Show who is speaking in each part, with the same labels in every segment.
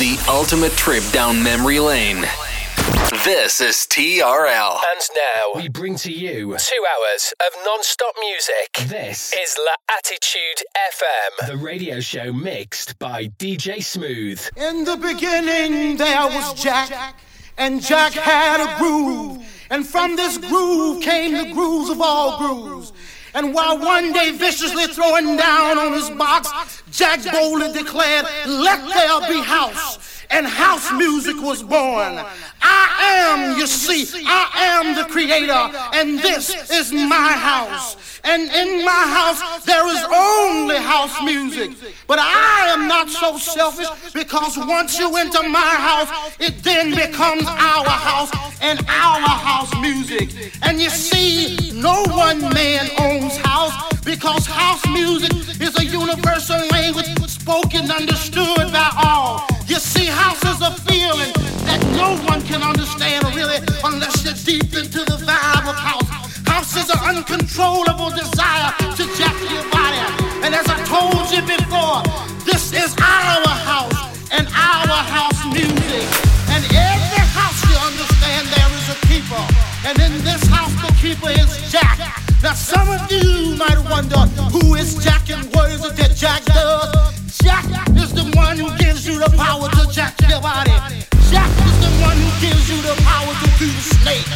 Speaker 1: The ultimate trip down memory lane. This is TRL.
Speaker 2: And now
Speaker 3: we bring to you
Speaker 2: two hours of non-stop music.
Speaker 3: This
Speaker 2: is L'Attitude FM,
Speaker 3: the radio show mixed by DJ Smooth.
Speaker 4: In the beginning, there was Jack, and Jack had a groove, and from this groove came the grooves of all grooves. And while one day viciously throwing down on his box, Jack boldly declared, Let there be house and house music was born. I am, you see, I am the creator, and this is my house. And in my house, there is only house music. But I am not so selfish because once you enter my house, it then becomes our house and our house music. And you see, no one man owns house because house music is a universal language spoken, understood by all. You see, house is a feeling that no one can understand really unless you're deep into the vibe of house. House is an uncontrollable desire to jack your body. And as I told you before, this is our house and our house music. And every house you understand there is a keeper. And in this house the keeper is Jack. Now some of you might wonder who is Jack and what is it that Jack does? Jack is the one who gives you the power to jack your body. Jack is the one who gives you the power to do the snake.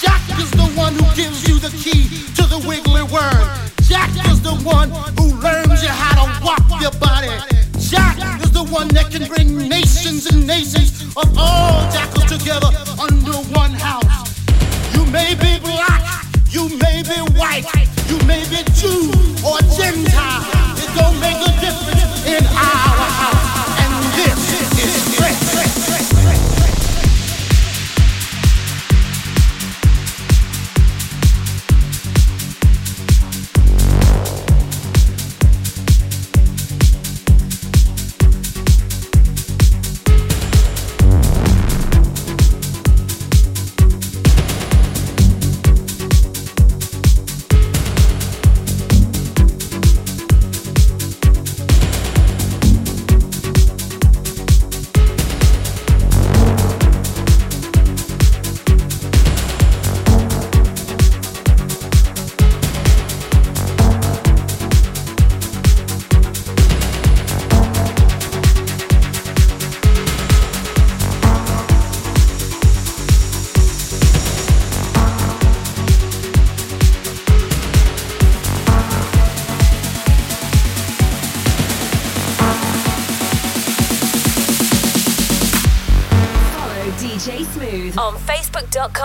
Speaker 4: Jack is the one who gives you the key to the wiggly worm. Jack is the one who learns you how to walk your body. Jack is the one that can bring nations and nations of all jackals together under one house. You may be black, you may be white, you may be Jew or Gentile. It don't make a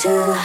Speaker 1: too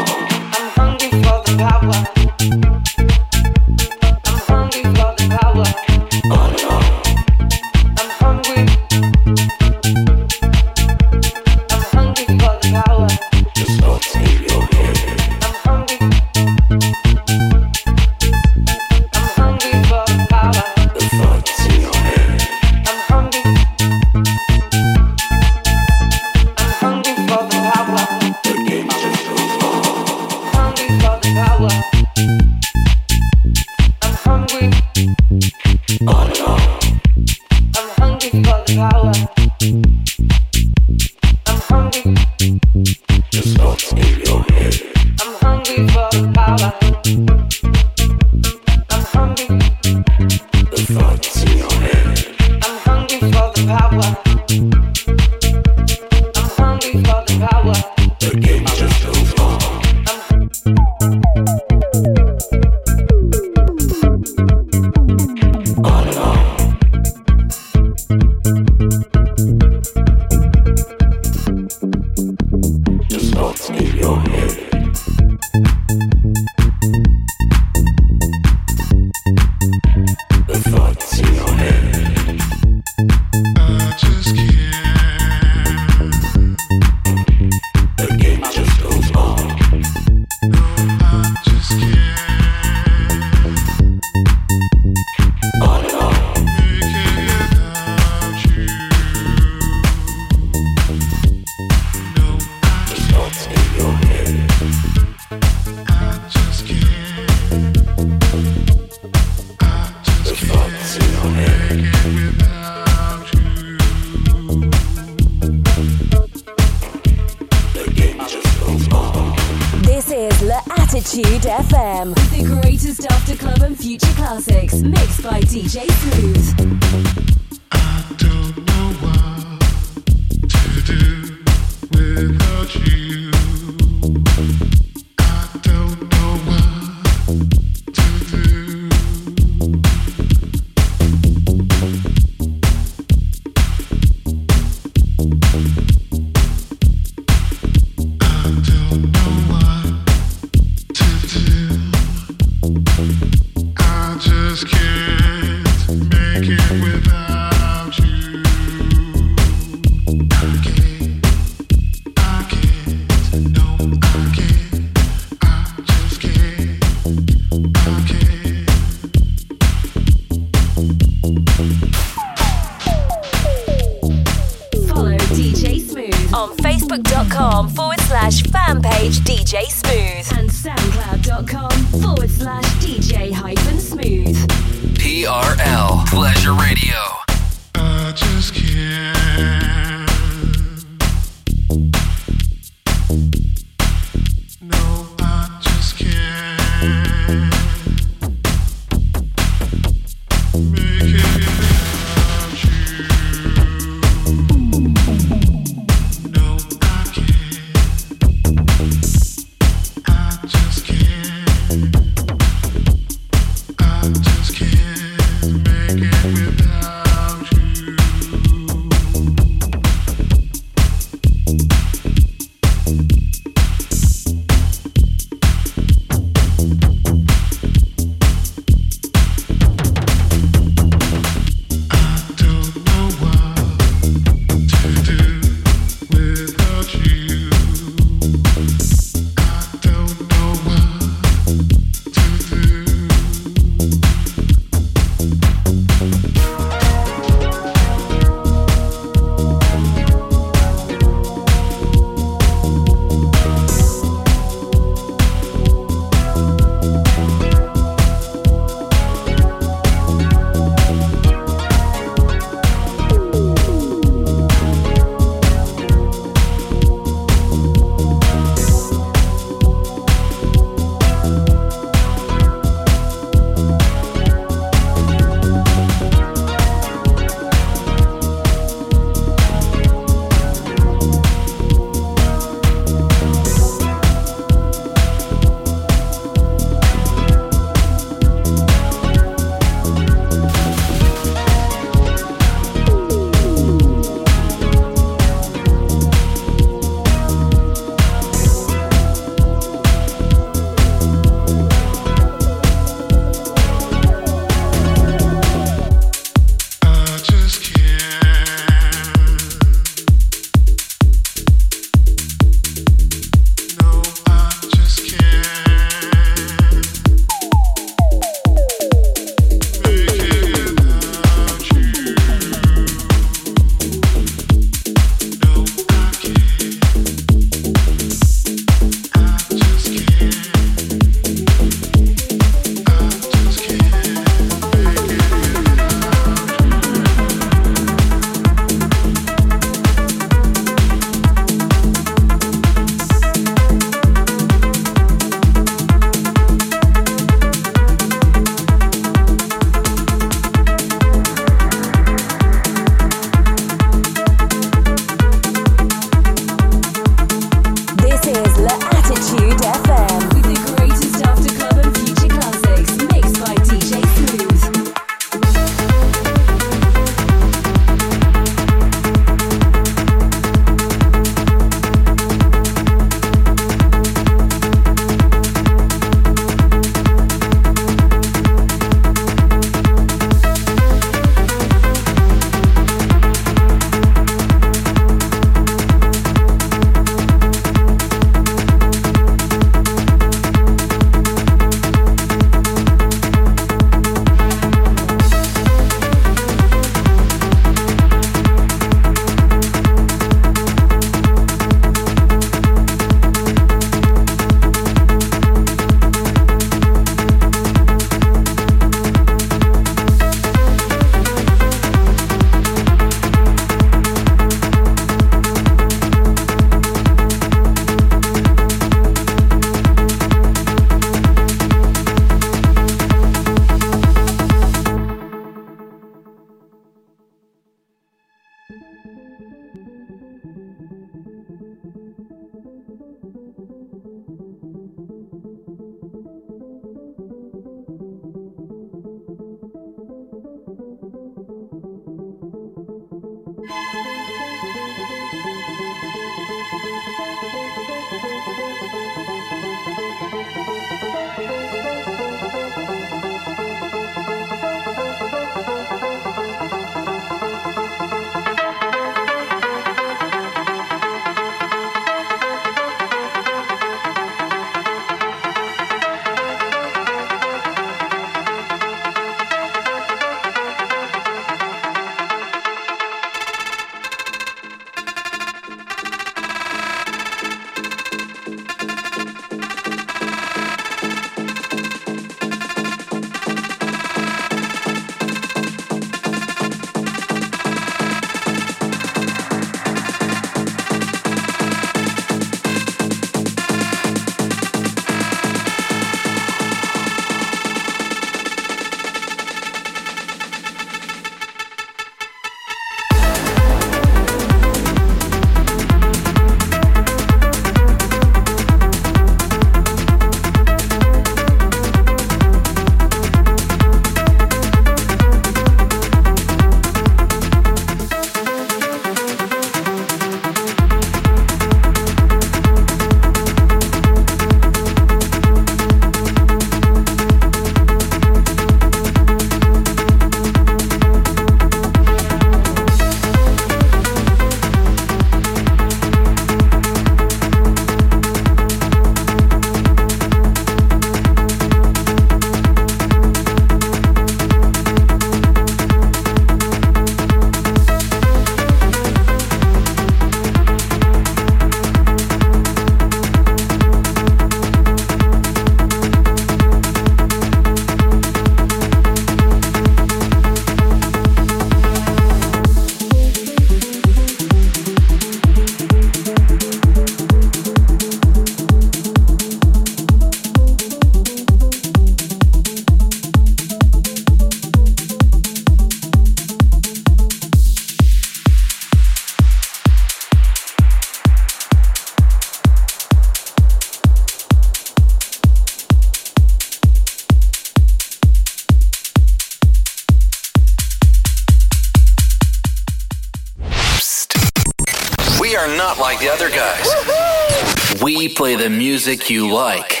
Speaker 1: music you like.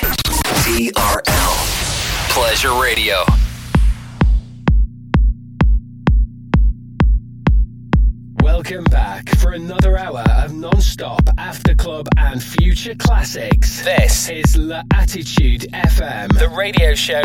Speaker 1: TRL. Pleasure Radio.
Speaker 3: Welcome back for another hour of non-stop after club and future classics.
Speaker 2: This
Speaker 3: is La Attitude FM,
Speaker 2: the radio show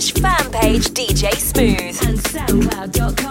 Speaker 5: slash fan page DJ Smooth.
Speaker 6: And SoundCloud.com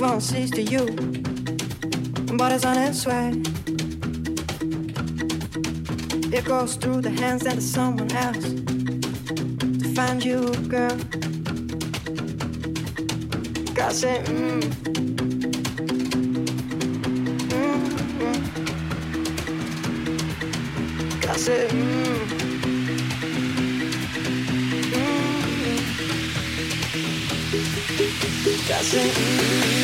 Speaker 7: won't cease to you. But it's on its way. It goes through the hands and to someone else to find you, girl. God said, mm. Mm-hmm. God said, mm. mm, mm.
Speaker 8: That's it.